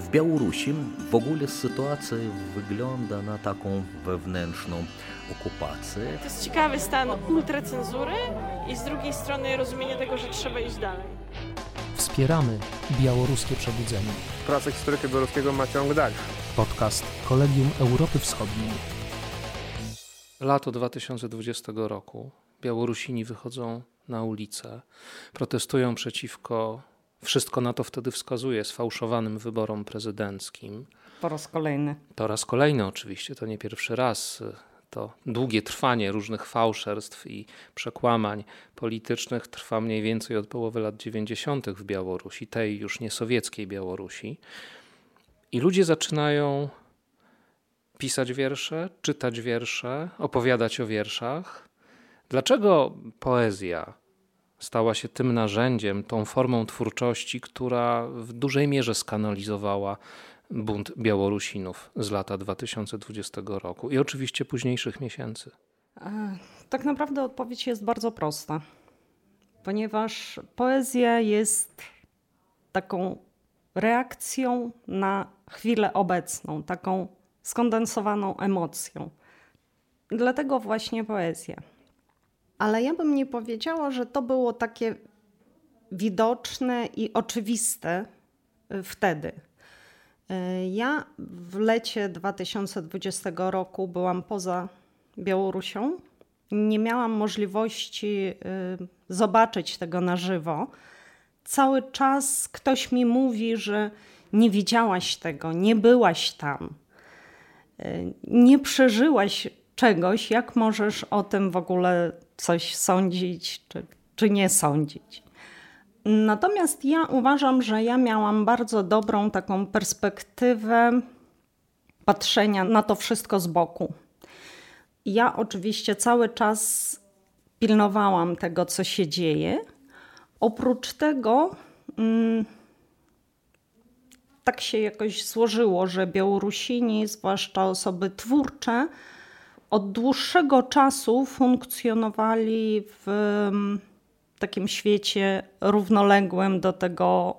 w Białorusi w ogóle sytuacja wygląda na taką wewnętrzną okupację. To jest ciekawy stan ultracenzury i z drugiej strony rozumienie tego, że trzeba iść dalej. Wspieramy białoruskie przebudzenie. Praca historyka białoruskiego ma ciąg dalszy. Podcast Kolegium Europy Wschodniej. Lato 2020 roku Białorusini wychodzą na ulicę, protestują przeciwko wszystko na to wtedy wskazuje sfałszowanym wyborom prezydenckim. Po raz kolejny. Po raz kolejny oczywiście, to nie pierwszy raz. To długie trwanie różnych fałszerstw i przekłamań politycznych trwa mniej więcej od połowy lat 90. w Białorusi, tej już nie sowieckiej Białorusi. I ludzie zaczynają pisać wiersze, czytać wiersze, opowiadać o wierszach. Dlaczego poezja stała się tym narzędziem, tą formą twórczości, która w dużej mierze skanalizowała bunt Białorusinów z lata 2020 roku i oczywiście późniejszych miesięcy? Tak naprawdę odpowiedź jest bardzo prosta, ponieważ poezja jest taką reakcją na chwilę obecną, taką skondensowaną emocją. Dlatego właśnie poezja. Ale ja bym nie powiedziała, że to było takie widoczne i oczywiste y, wtedy. Y, ja w lecie 2020 roku byłam poza Białorusią. Nie miałam możliwości y, zobaczyć tego na żywo. Cały czas ktoś mi mówi, że nie widziałaś tego, nie byłaś tam, nie przeżyłaś czegoś, jak możesz o tym w ogóle coś sądzić, czy, czy nie sądzić. Natomiast ja uważam, że ja miałam bardzo dobrą taką perspektywę patrzenia na to wszystko z boku. Ja oczywiście cały czas pilnowałam tego, co się dzieje. Oprócz tego, mm, tak się jakoś złożyło, że Białorusini, zwłaszcza osoby twórcze, od dłuższego czasu funkcjonowali w mm, takim świecie równoległym do tego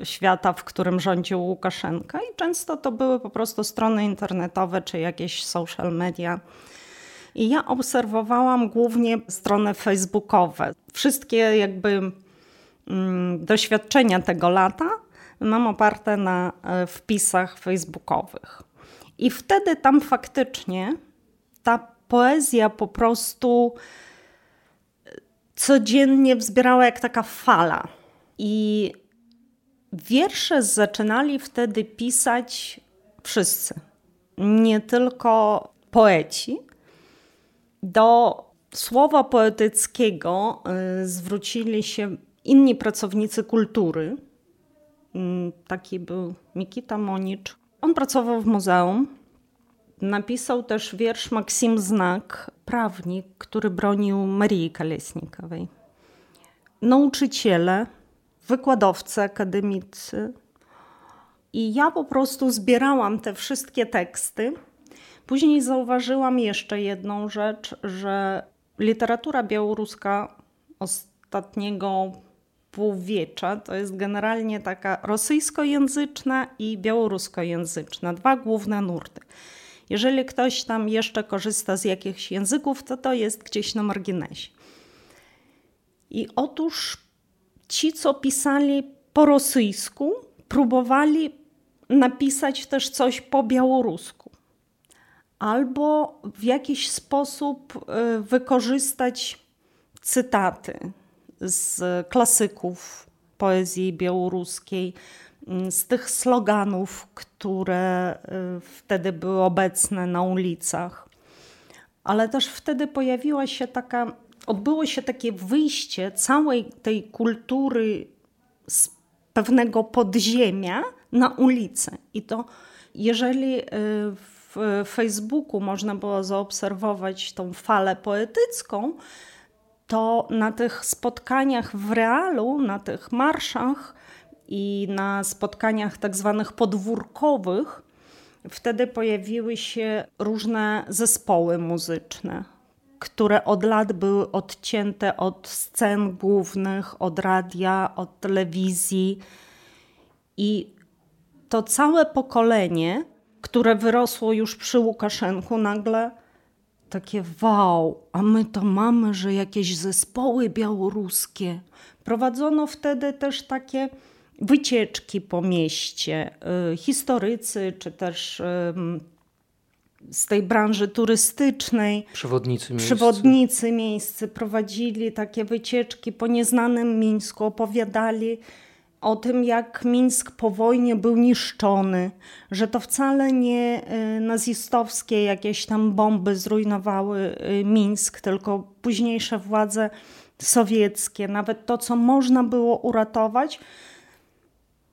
y, świata, w którym rządził Łukaszenka, i często to były po prostu strony internetowe czy jakieś social media. I ja obserwowałam głównie strony facebookowe. Wszystkie jakby mm, doświadczenia tego lata mam oparte na e, wpisach facebookowych. I wtedy tam faktycznie ta poezja po prostu codziennie wzbierała jak taka fala. I wiersze zaczynali wtedy pisać wszyscy, nie tylko poeci. Do słowa poetyckiego y, zwrócili się inni pracownicy kultury. Mm, taki był Mikita Monicz. On pracował w muzeum Napisał też wiersz Maksim Znak, prawnik, który bronił Marii Kalesnikowej. Nauczyciele, wykładowcy akademicy. I ja po prostu zbierałam te wszystkie teksty. Później zauważyłam jeszcze jedną rzecz, że literatura białoruska ostatniego półwiecza to jest generalnie taka rosyjskojęzyczna i białoruskojęzyczna, dwa główne nurty. Jeżeli ktoś tam jeszcze korzysta z jakichś języków, to to jest gdzieś na marginesie. I otóż ci, co pisali po rosyjsku, próbowali napisać też coś po białorusku. Albo w jakiś sposób e, wykorzystać cytaty z klasyków poezji białoruskiej, z tych sloganów, które y, wtedy były obecne na ulicach. Ale też wtedy pojawiła się taka, odbyło się takie wyjście całej tej kultury z pewnego podziemia na ulicę. I to, jeżeli y, w Facebooku można było zaobserwować tą falę poetycką, to na tych spotkaniach w realu, na tych marszach, i na spotkaniach tak zwanych podwórkowych wtedy pojawiły się różne zespoły muzyczne, które od lat były odcięte od scen głównych, od radia, od telewizji. I to całe pokolenie, które wyrosło już przy Łukaszenku, nagle takie wow, a my to mamy, że jakieś zespoły białoruskie. Prowadzono wtedy też takie wycieczki po mieście. Y, historycy, czy też z tej branży turystycznej. Przewodnicy miejscy. Przewodnicy miejscy prowadzili takie wycieczki po nieznanym Mińsku, opowiadali o tym, jak Mińsk po wojnie był niszczony, że to wcale nie y, nazistowskie jakieś tam bomby zrujnowały y, Mińsk, tylko późniejsze władze sowieckie. Nawet to, co można było uratować,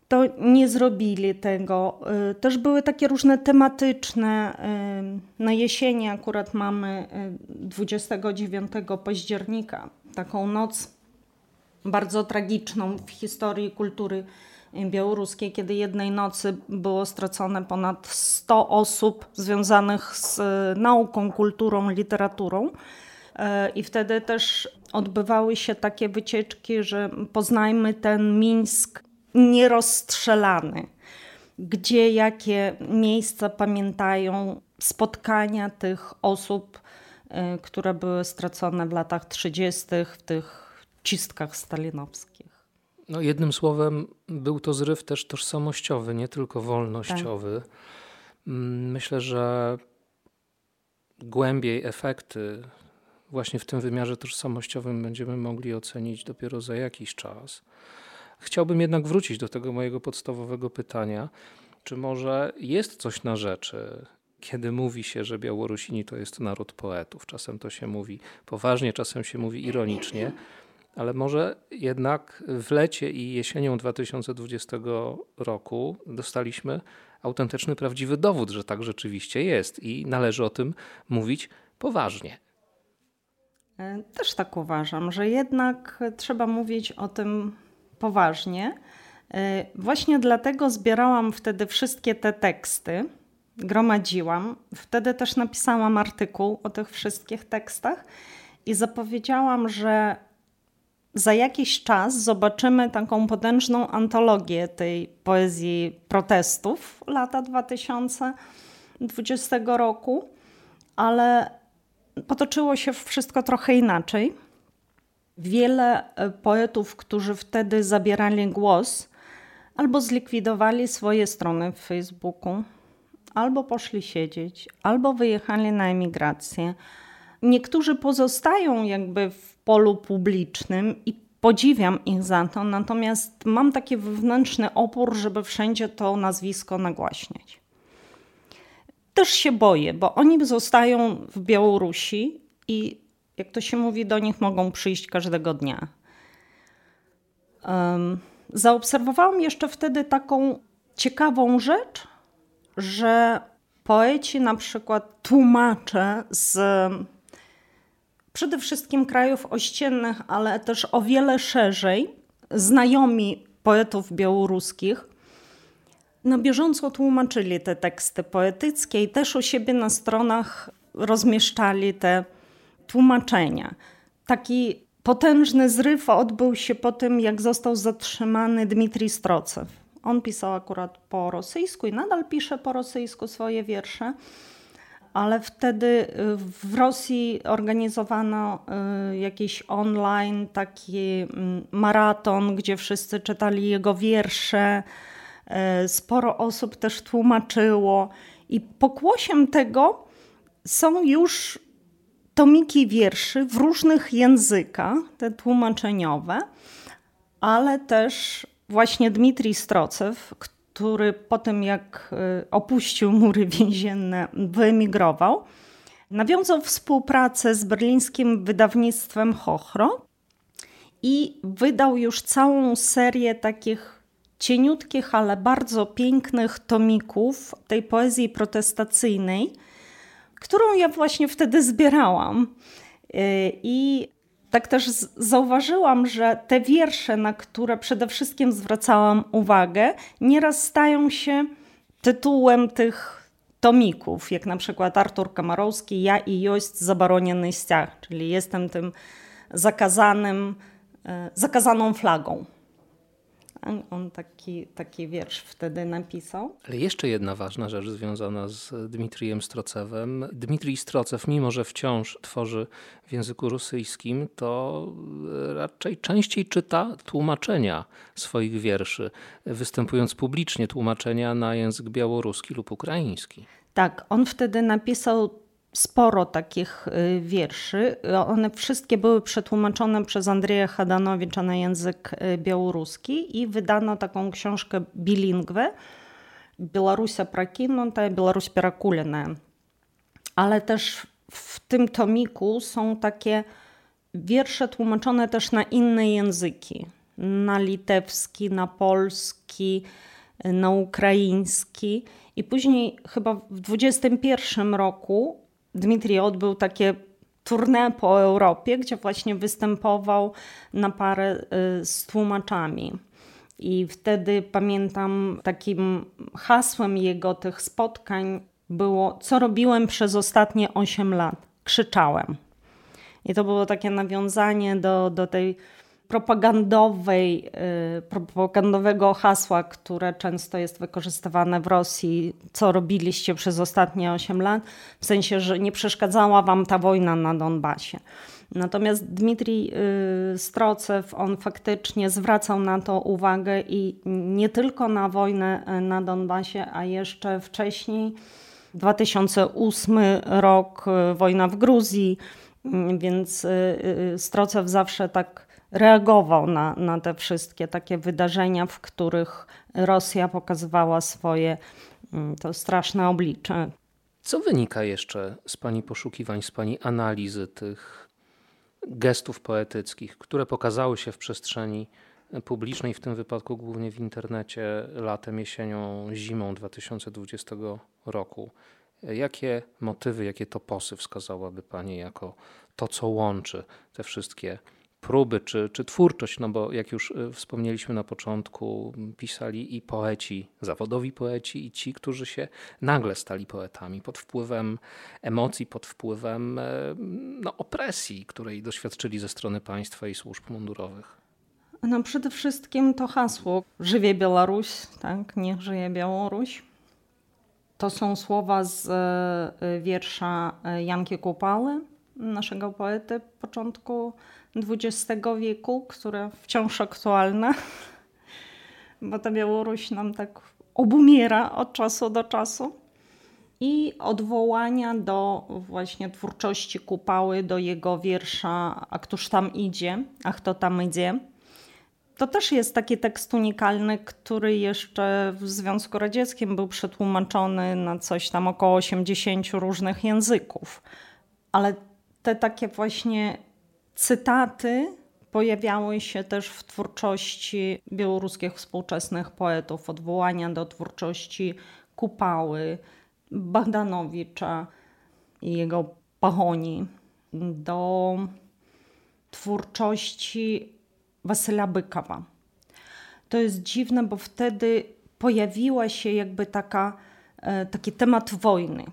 to nie zrobili tego. Y, też były takie różne tematyczne. Na jesieni akurat mamy 29 października taką noc bardzo tragiczną w historii kultury białoruskiej, kiedy jednej nocy było stracone ponad 100 osób związanych z nauką, kulturą, literaturą. I wtedy też odbywały się takie wycieczki, że poznajmy ten Mińsk nierozstrzelany, gdzie jakie miejsca pamiętają spotkania tych osób, e, które były stracone w latach 30., w tych czystkach stalinowskich. No jednym słowem był to zryw też tożsamościowy, nie tylko wolnościowy. Tak. Mm, myślę, że głębiej efekty właśnie w tym wymiarze tożsamościowym będziemy mogli ocenić dopiero za jakiś czas. Chciałbym jednak wrócić do tego mojego podstawowego pytania, czy może jest coś na rzeczy, kiedy mówi się, że Białorusini to jest naród poetów. Czasem to się mówi poważnie, czasem się mówi ironicznie ale może jednak w lecie i jesienią 2020 roku dostaliśmy autentyczny, prawdziwy dowód, że tak rzeczywiście jest i należy o tym mówić poważnie. E, też tak uważam, że jednak trzeba mówić o tym poważnie. E, właśnie dlatego zbierałam wtedy wszystkie te teksty, gromadziłam. Wtedy też napisałam artykuł o tych wszystkich tekstach i zapowiedziałam, że za jakiś czas zobaczymy taką potężną antologię tej poezji protestów lata 2020 roku, ale potoczyło się wszystko trochę inaczej. Wiele e, poetów, którzy wtedy zabierali głos, albo zlikwidowali swoje strony w Facebooku, albo poszli siedzieć, albo wyjechali na emigrację. Niektórzy pozostają jakby w polu publicznym i podziwiam ich za to, natomiast mam taki wewnętrzny opór, żeby wszędzie to nazwisko nagłaśniać. Też się boję, bo oni zostają w Białorusi i jak to się mówi, do nich mogą przyjść każdego dnia. Zaobserwowałam jeszcze wtedy taką ciekawą rzecz, że poeci, na przykład tłumacze z przede wszystkim krajów ościennych, ale też o wiele szerzej, znajomi poetów białoruskich, na bieżąco tłumaczyli te teksty poetyckie i też u siebie na stronach rozmieszczali te tłumaczenia. Taki potężny zryw odbył się po tym, jak został zatrzymany Dmitrij Strocew. On pisał akurat po rosyjsku i nadal pisze po rosyjsku swoje wiersze ale wtedy y, w Rosji organizowano y, jakiś online taki mm, maraton, gdzie wszyscy czytali jego wiersze. Y, sporo osób też tłumaczyło, i pokłosiem tego są już tomiki wierszy w różnych językach, te tłumaczeniowe, ale też właśnie Dmitrij Strocew, który po tym jak y, opuścił mury więzienne, wyemigrował, nawiązał współpracę z berlińskim wydawnictwem Hochro i wydał już całą serię takich cieniutkich, ale bardzo pięknych tomików tej poezji protestacyjnej, którą ja właśnie wtedy zbierałam. Y, I tak też zauważyłam, że te wiersze, na które przede wszystkim zwracałam uwagę, nieraz stają się tytułem tych tomików, jak na przykład Artur Kamarowski, Ja i Jość zabaroniony stiach, czyli jestem tym zakazanym, e, zakazaną flagą. On taki, taki wiersz wtedy napisał. Ale jeszcze jedna ważna rzecz związana z Dmitrijem Strocewem. Dmitrij Strocew, mimo że wciąż tworzy w języku rosyjskim, to raczej częściej czyta tłumaczenia swoich wierszy, występując publicznie tłumaczenia na język białoruski lub ukraiński. Tak, on wtedy napisał sporo takich y, wierszy. One wszystkie były przetłumaczone przez Andrzeja Hadanowicza na język y, białoruski i wydano taką książkę bilingwę Białorusia prakinuta, Białoruś perakulina. Ale też w tym tomiku są takie wiersze tłumaczone też na inne języki. Na litewski, na polski, na ukraiński. I później chyba w 21 roku Dmitrij odbył takie tournée po Europie, gdzie właśnie występował na parę y, z tłumaczami. I wtedy pamiętam takim hasłem jego tych spotkań było: Co robiłem przez ostatnie 8 lat? Krzyczałem. I to było takie nawiązanie do, do tej propagandowej, y, propagandowego hasła, które często jest wykorzystywane w Rosji, co robiliście przez ostatnie 8 lat, w sensie, że nie przeszkadzała wam ta wojna na Donbasie. Natomiast Dmitrij y, Strocew, on faktycznie zwracał na to uwagę i nie tylko na wojnę y, na Donbasie, a jeszcze wcześniej, 2008 rok, wojna w Gruzji, więc Strocew zawsze tak reagował na, na te wszystkie takie wydarzenia, w których Rosja pokazywała swoje mm, to straszne oblicze. Co wynika jeszcze z Pani poszukiwań, z Pani analizy tych gestów poetyckich, które pokazały się w przestrzeni publicznej, w tym wypadku głównie w internecie, latem, jesienią, zimą 2020 roku? Jakie motywy, jakie toposy wskazałaby Pani jako to, co łączy te wszystkie próby czy, czy twórczość, no bo jak już y, wspomnieliśmy na początku, pisali i poeci, zawodowi poeci, i ci, którzy się nagle stali poetami pod wpływem emocji, pod wpływem e, no, opresji, której doświadczyli ze strony państwa i służb mundurowych. No przede wszystkim to hasło Żywie Białoruś, tak? Niech żyje Białoruś. To są słowa z e, wiersza e, Janki Kupały, naszego poety początku XX wieku, które wciąż aktualne, bo ta Białoruś nam tak obumiera od czasu do czasu. I odwołania do właśnie twórczości Kupały, do jego wiersza A któż tam idzie, a kto tam idzie. To też jest taki tekst unikalny, który jeszcze w Związku Radzieckim był przetłumaczony na coś tam około 80 różnych języków. Ale te takie właśnie cytaty pojawiały się też w twórczości białoruskich współczesnych poetów, odwołania do twórczości Kupały, Bagdanowicza i jego Pachoni, do twórczości Wasyla Bykawa. To jest dziwne, bo wtedy pojawiła się jakby taka, e, taki temat wojny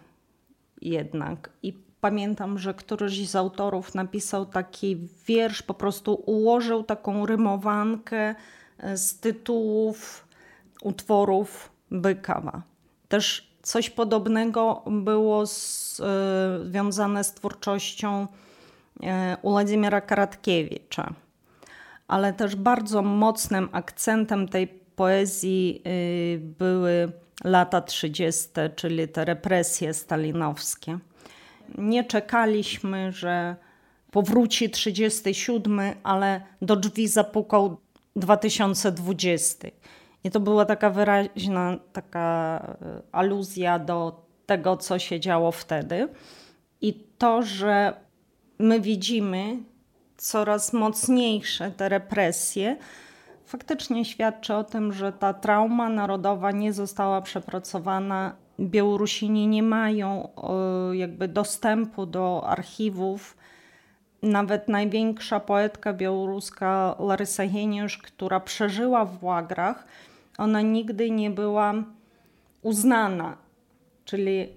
jednak i pamiętam, że któryś z autorów napisał taki wiersz, po prostu ułożył taką rymowankę e, z tytułów utworów Bykawa. Też coś podobnego było y, związane z twórczością y, Władimira Karatkiewicza. Ale też bardzo mocnym akcentem tej poezji były lata 30., czyli te represje stalinowskie nie czekaliśmy, że powróci 37, ale do drzwi zapukał 2020. I to była taka wyraźna taka e, aluzja do tego, co się działo wtedy. I to, że my widzimy coraz mocniejsze te represje, faktycznie świadczy o tym, że ta trauma narodowa nie została przepracowana Białorusini nie mają jakby dostępu do archiwów. Nawet największa poetka białoruska Larysa Hieniusz, która przeżyła w łagrach, ona nigdy nie była uznana. Czyli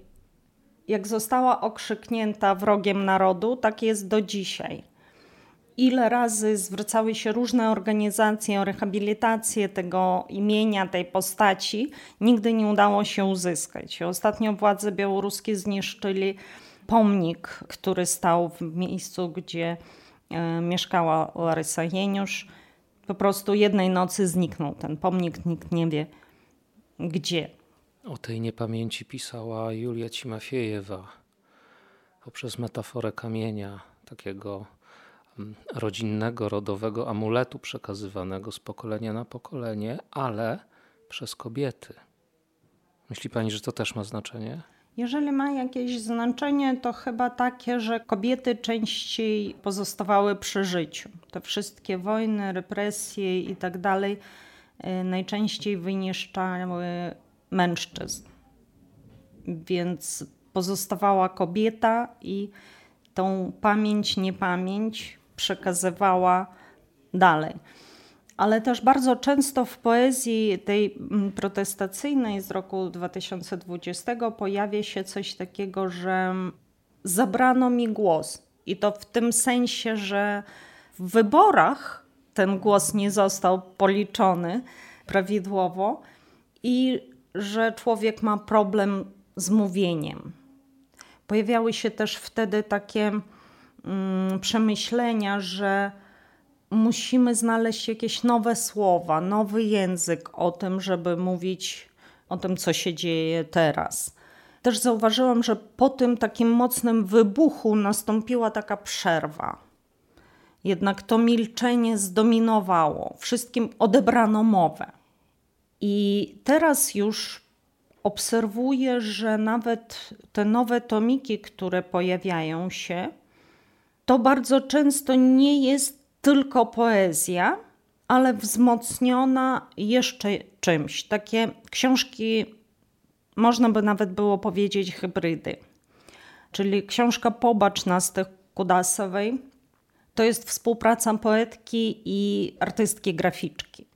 jak została okrzyknięta wrogiem narodu, tak jest do dzisiaj. Ile razy zwracały się różne organizacje o rehabilitację tego imienia, tej postaci, nigdy nie udało się uzyskać. Ostatnio władze białoruskie zniszczyli pomnik, który stał w miejscu, gdzie e, mieszkała Larysa Jeniusz. Po prostu jednej nocy zniknął ten pomnik, nikt nie wie gdzie. O tej niepamięci pisała Julia Cimafiejewa poprzez metaforę kamienia, takiego rodzinnego, rodowego amuletu przekazywanego z pokolenia na pokolenie, ale przez kobiety. Myśli pani, że to też ma znaczenie? Jeżeli ma jakieś znaczenie, to chyba takie, że kobiety częściej pozostawały przy życiu. Te wszystkie wojny, represje i tak dalej y, najczęściej wyniszczały mężczyzn. Więc pozostawała kobieta i tą pamięć, niepamięć przekazywała dalej. Ale też bardzo często w poezji tej mm, protestacyjnej z roku 2020 pojawia się coś takiego, że zabrano mi głos. I to w tym sensie, że w wyborach ten głos nie został policzony prawidłowo i że człowiek ma problem z mówieniem. Pojawiały się też wtedy takie mm, przemyślenia, że musimy znaleźć jakieś nowe słowa, nowy język o tym, żeby mówić o tym, co się dzieje teraz. Też zauważyłam, że po tym takim mocnym wybuchu nastąpiła taka przerwa. Jednak to milczenie zdominowało, wszystkim odebrano mowę. I teraz już obserwuję, że nawet te nowe tomiki, które pojawiają się, to bardzo często nie jest tylko poezja, ale wzmocniona jeszcze czymś. Takie książki, można by nawet było powiedzieć, hybrydy. Czyli książka Pobacz nas tych Kudasowej to jest współpraca poetki i artystki graficzki.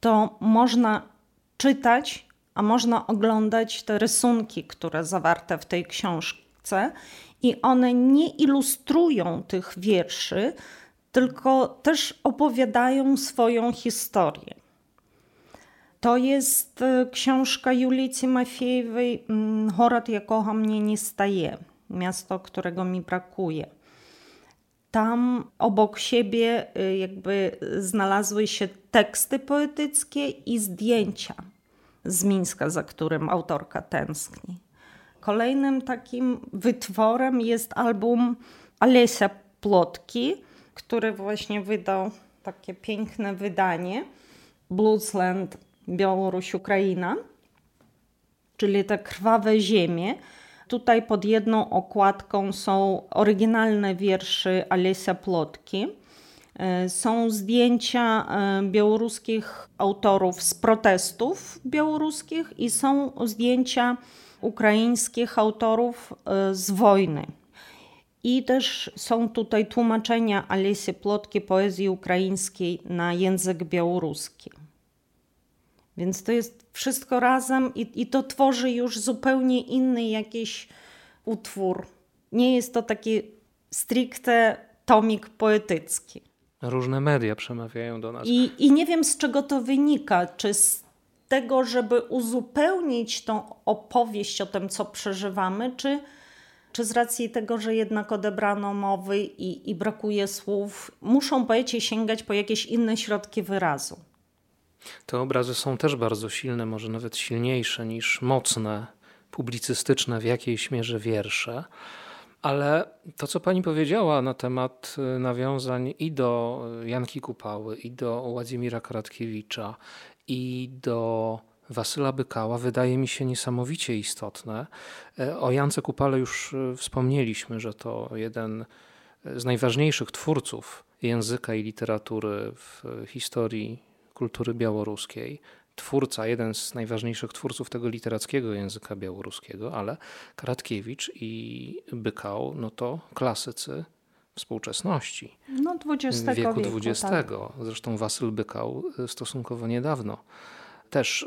To można czytać, a można oglądać te rysunki, które zawarte w tej książce, książce i one nie ilustrują tych wierszy, tylko też opowiadają swoją historię. To jest e, książka Julicy Mafiejewej mm, Horad Jakocha mnie nie staje, miasto, którego mi brakuje. Tam obok siebie e, jakby znalazły się teksty poetyckie i zdjęcia z Mińska, za którym autorka tęskni. Kolejnym takim wytworem jest album Alesia Plotki, który właśnie wydał takie piękne wydanie Bluesland Białoruś Ukraina, czyli te krwawe ziemie. Tutaj pod jedną okładką są oryginalne wiersze Alesia Plotki. E, są zdjęcia e, białoruskich autorów z protestów białoruskich i są zdjęcia ukraińskich autorów e, z wojny. I też są tutaj tłumaczenia Alesy Plotki poezji ukraińskiej na język białoruski. Więc to jest wszystko razem i, i to tworzy już zupełnie inny jakiś utwór. Nie jest to taki stricte tomik poetycki. Różne media przemawiają do nas. I, I nie wiem z czego to wynika. Czy z tego, żeby uzupełnić tą opowieść o tym, co przeżywamy, czy czy z racji tego, że jednak odebrano mowy i, i brakuje słów, muszą poeci sięgać po jakieś inne środki wyrazu? Te obrazy są też bardzo silne, może nawet silniejsze niż mocne, publicystyczne w jakiejś mierze wiersze. Ale to, co pani powiedziała na temat y, nawiązań i do Janki Kupały, i do Władzimira Karatkiewicza, i do Wasyla Bykała wydaje mi się niesamowicie istotne. E, o Jance Kupale już e, wspomnieliśmy, że to jeden z najważniejszych twórców języka i literatury w historii kultury białoruskiej. Twórca, jeden z najważniejszich twórców tego literackiego języka białoruskiego, ale Karatkiewicz i Bykał, no to klasycy współczesności. No, XX wieku wieku, XX. Tak. Zresztą Wasyl Bykał stosunkowo niedawno też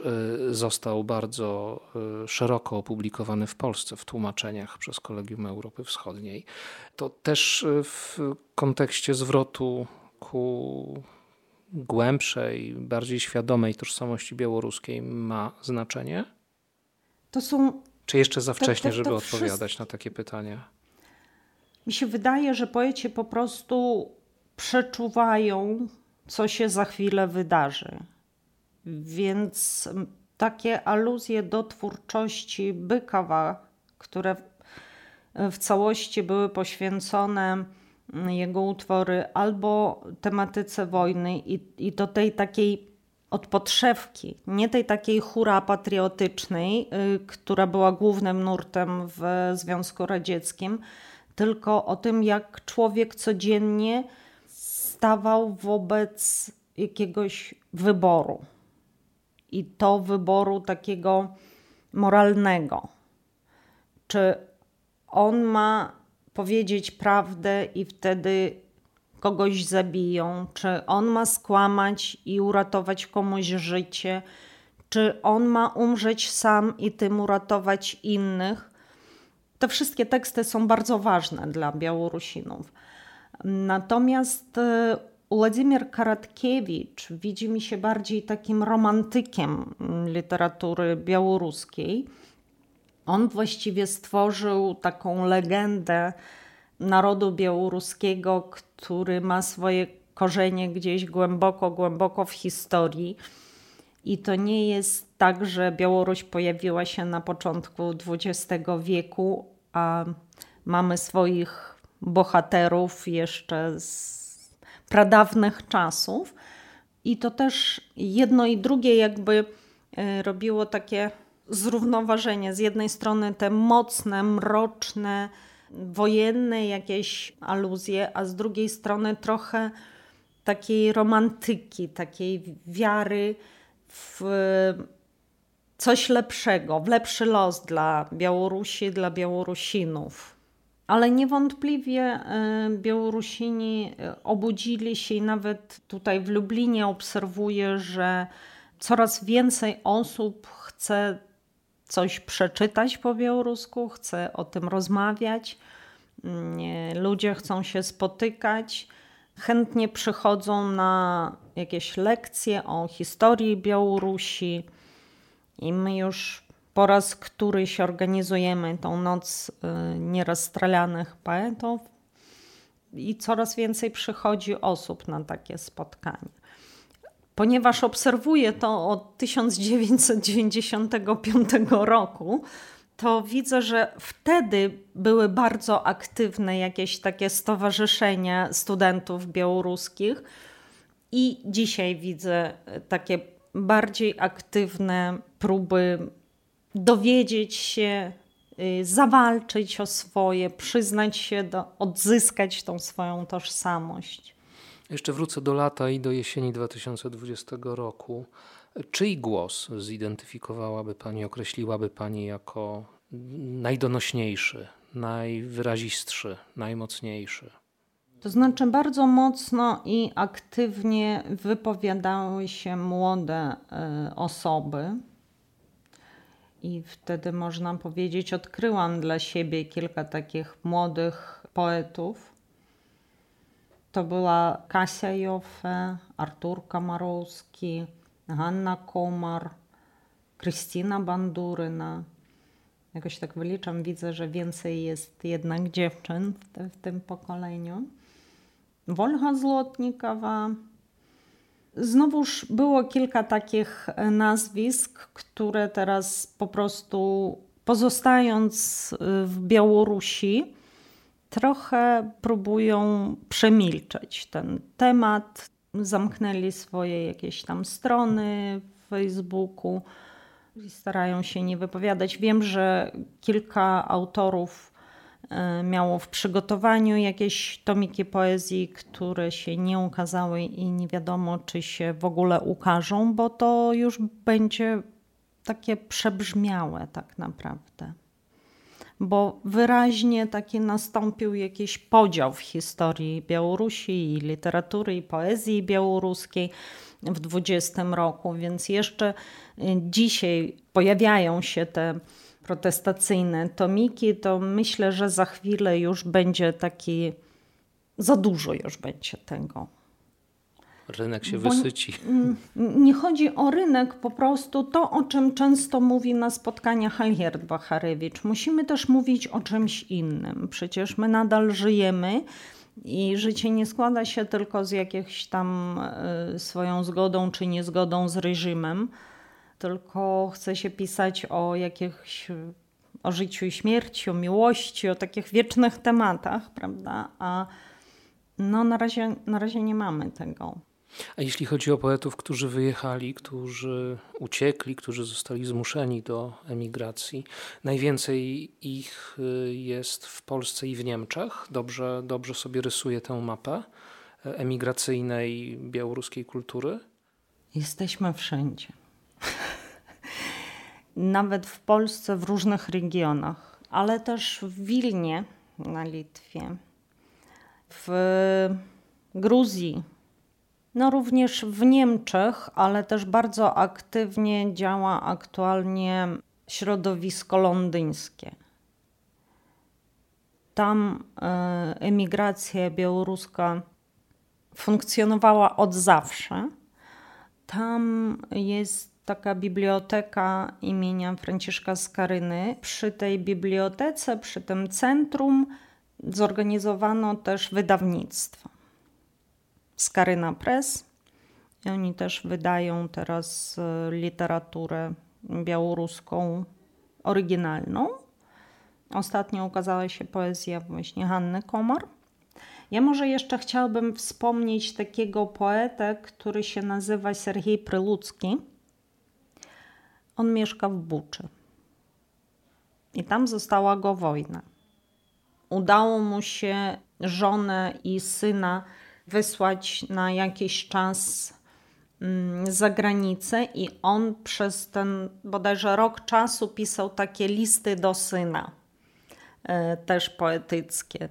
został bardzo szeroko opublikowany w Polsce w tłumaczeniach przez Kolegium Europy Wschodniej. To też w kontekście zwrotu ku głębszej, bardziej świadomej tożsamości białoruskiej ma znaczenie? To są. Czy jeszcze za wcześnie, to, to, to żeby odpowiadać na takie pytania? Mi się wydaje, że poeci po prostu przeczuwają, co się za chwilę wydarzy. Więc takie aluzje do twórczości Bykawa, które w całości były poświęcone jego utwory albo tematyce wojny i, i do tej takiej od podszewki, nie tej takiej hura patriotycznej, y, która była głównym nurtem w Związku Radzieckim, tylko o tym, jak człowiek codziennie stawał wobec jakiegoś wyboru. I to wyboru takiego moralnego. Czy on ma powiedzieć prawdę i wtedy kogoś zabiją, czy on ma skłamać i uratować komuś życie, czy on ma umrzeć sam i tym uratować innych. Te wszystkie teksty są bardzo ważne dla Białorusinów. Natomiast e, Władimir Karatkiewicz widzi mi się bardziej takim romantykiem literatury białoruskiej. On właściwie stworzył taką legendę narodu białoruskiego, który ma swoje korzenie gdzieś głęboko, głęboko w historii. I to nie jest tak, że Białoruś pojawiła się na początku XX wieku, a mamy swoich bohaterów jeszcze z pradawnych czasów. I to też jedno i drugie jakby e, robiło takie zrównoważenie. Z jednej strony te mocne, mroczne, wojenne jakieś aluzje, a z drugiej strony trochę takiej romantyki, takiej wiary w coś lepszego, w lepszy los dla Białorusi, dla Białorusinów. Ale niewątpliwie e, Białorusini e, obudzili się i nawet tutaj w Lublinie obserwuję, że coraz więcej osób chce coś przeczytać po białorusku, chce o tym rozmawiać. Mm, ludzie chcą się spotykać, chętnie przychodzą na jakieś lekcje o historii Białorusi i my już po raz któryś organizujemy tą noc y, nierozstrelanych poetów i coraz więcej przychodzi osób na takie spotkania ponieważ obserwuję to od 1995 roku, to widzę, że wtedy były bardzo aktywne jakieś takie stowarzyszenia studentów białoruskich, i dzisiaj widzę takie bardziej aktywne próby dowiedzieć się, y, zawalczyć o swoje, przyznać się, do, odzyskać tą swoją tożsamość. Jeszcze wrócę do lata i do jesieni 2020 roku. Czyj głos zidentyfikowałaby Pani, określiłaby Pani jako najdonośniejszy, najwyrazistszy, najmocniejszy? To znaczy, bardzo mocno i aktywnie wypowiadały się młode y, osoby. I wtedy można powiedzieć, odkryłam dla siebie kilka takich młodych poetów to była Kasia Joffe, Artur Kamarowski, Hanna Komar, Krystyna Banduryna. Jakoś tak wyliczam, widzę, że więcej jest jednak dziewczyn w, te, w tym pokoleniu. Wolga Złotnikowa. Znowuż było kilka takich nazwisk, które teraz po prostu pozostając w Białorusi, trochę próbują przemilczeć ten temat. Zamknęli swoje jakieś tam strony w Facebooku i starają się nie wypowiadać. Wiem, że kilka autorów e, miało w przygotowaniu jakieś tomiki poezji, które się nie ukazały i nie wiadomo, czy się w ogóle ukażą, bo to już będzie takie przebrzmiałe tak naprawdę. Bo wyraźnie taki nastąpił jakiś podział w historii Białorusi i literatury i poezji białoruskiej w 20 roku, więc jeszcze y, dzisiaj pojawiają się te protestacyjne tomiki, to myślę, że za chwilę już będzie taki, za dużo już będzie tego. Rynek się Bo wysyci. Nie chodzi o rynek, po prostu to, o czym często mówi na spotkaniach Halgerd Bacharewicz. Musimy też mówić o czymś innym. Przecież my nadal żyjemy i życie nie składa się tylko z jakąś tam e, swoją zgodą czy niezgodą z reżimem, tylko chce się pisać o jakichś o życiu i śmierci, o miłości, o takich wiecznych tematach, prawda? A no na razie, na razie nie mamy tego. A jeśli chodzi o poetów, którzy wyjechali, którzy uciekli, którzy zostali zmuszeni do emigracji, najwięcej ich y, jest w Polsce i w Niemczech. Dobrze, dobrze sobie rysuje tę mapę e, emigracyjnej białoruskiej kultury? Jesteśmy wszędzie. Nawet w Polsce, w różnych regionach, ale też w Wilnie na Litwie, w Gruzji, no również w Niemczech, ale też bardzo aktywnie działa aktualnie środowisko londyńskie. Tam e, emigracja białoruska funkcjonowała od zawsze. Tam jest taka biblioteka imienia Franciszka Skaryny. Przy tej bibliotece, przy tym centrum zorganizowano też wydawnictwo. Skaryna Press. I oni też wydają teraz e, literaturę białoruską oryginalną. Ostatnio ukazała się poezja właśnie Hanny Komar. Ja może jeszcze chciałabym wspomnieć takiego poetę, który się nazywa Sergiej Prylucki. On mieszka w Buczy. I tam została go wojna. Udało mu się żonę i syna wysłać na jakiś czas mm, za granicę i on przez ten bodajże rok czasu pisał takie listy do syna, e, też poetyckie.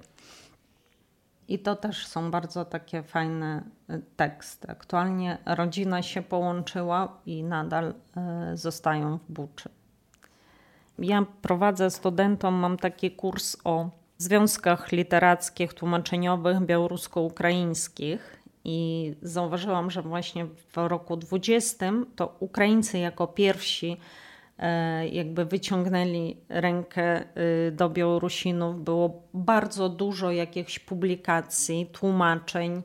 I to też są bardzo takie fajne e, teksty. Aktualnie rodzina się połączyła i nadal e, zostają w Buczy. Ja prowadzę studentom, mam taki kurs o związkach literackich, tłumaczeniowych białorusko-ukraińskich i zauważyłam, że właśnie w roku 20 to Ukraińcy jako pierwsi e, jakby wyciągnęli rękę e, do Białorusinów. Było bardzo dużo jakichś publikacji, tłumaczeń,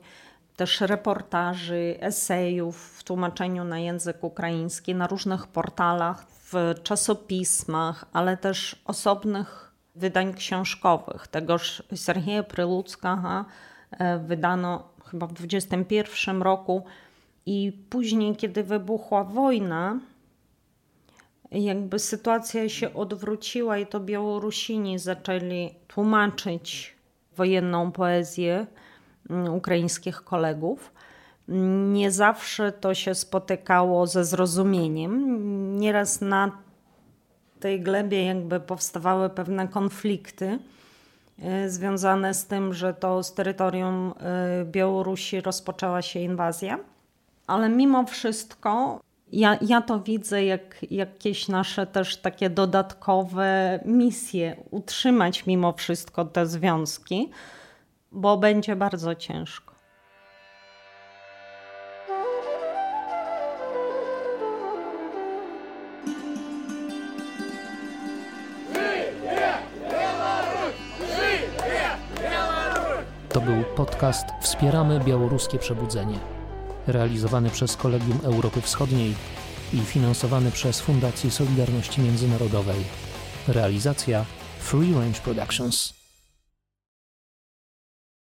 też reportaży, esejów w tłumaczeniu na język ukraiński na różnych portalach, w czasopismach, ale też osobnych wydań książkowych. Tegoż Serhieja Prylucka e, wydano chyba w 21 roku i później, kiedy wybuchła wojna, jakby sytuacja się odwróciła i to Białorusini zaczęli tłumaczyć wojenną poezję mm, ukraińskich kolegów. Nie zawsze to się spotykało ze zrozumieniem. Nieraz na tej glebie jakby powstawały pewne konflikty e, związane z tym, że to z terytorium e, Białorusi rozpoczęła się inwazja. Ale mimo wszystko ja, ja to widzę jak jakieś nasze też takie dodatkowe misje, utrzymać mimo wszystko te związki, bo będzie bardzo ciężko. Podcast Wspieramy Białoruskie Przebudzenie, realizowany przez Kolegium Europy Wschodniej i finansowany przez Fundację Solidarności Międzynarodowej. Realizacja Free Range Productions.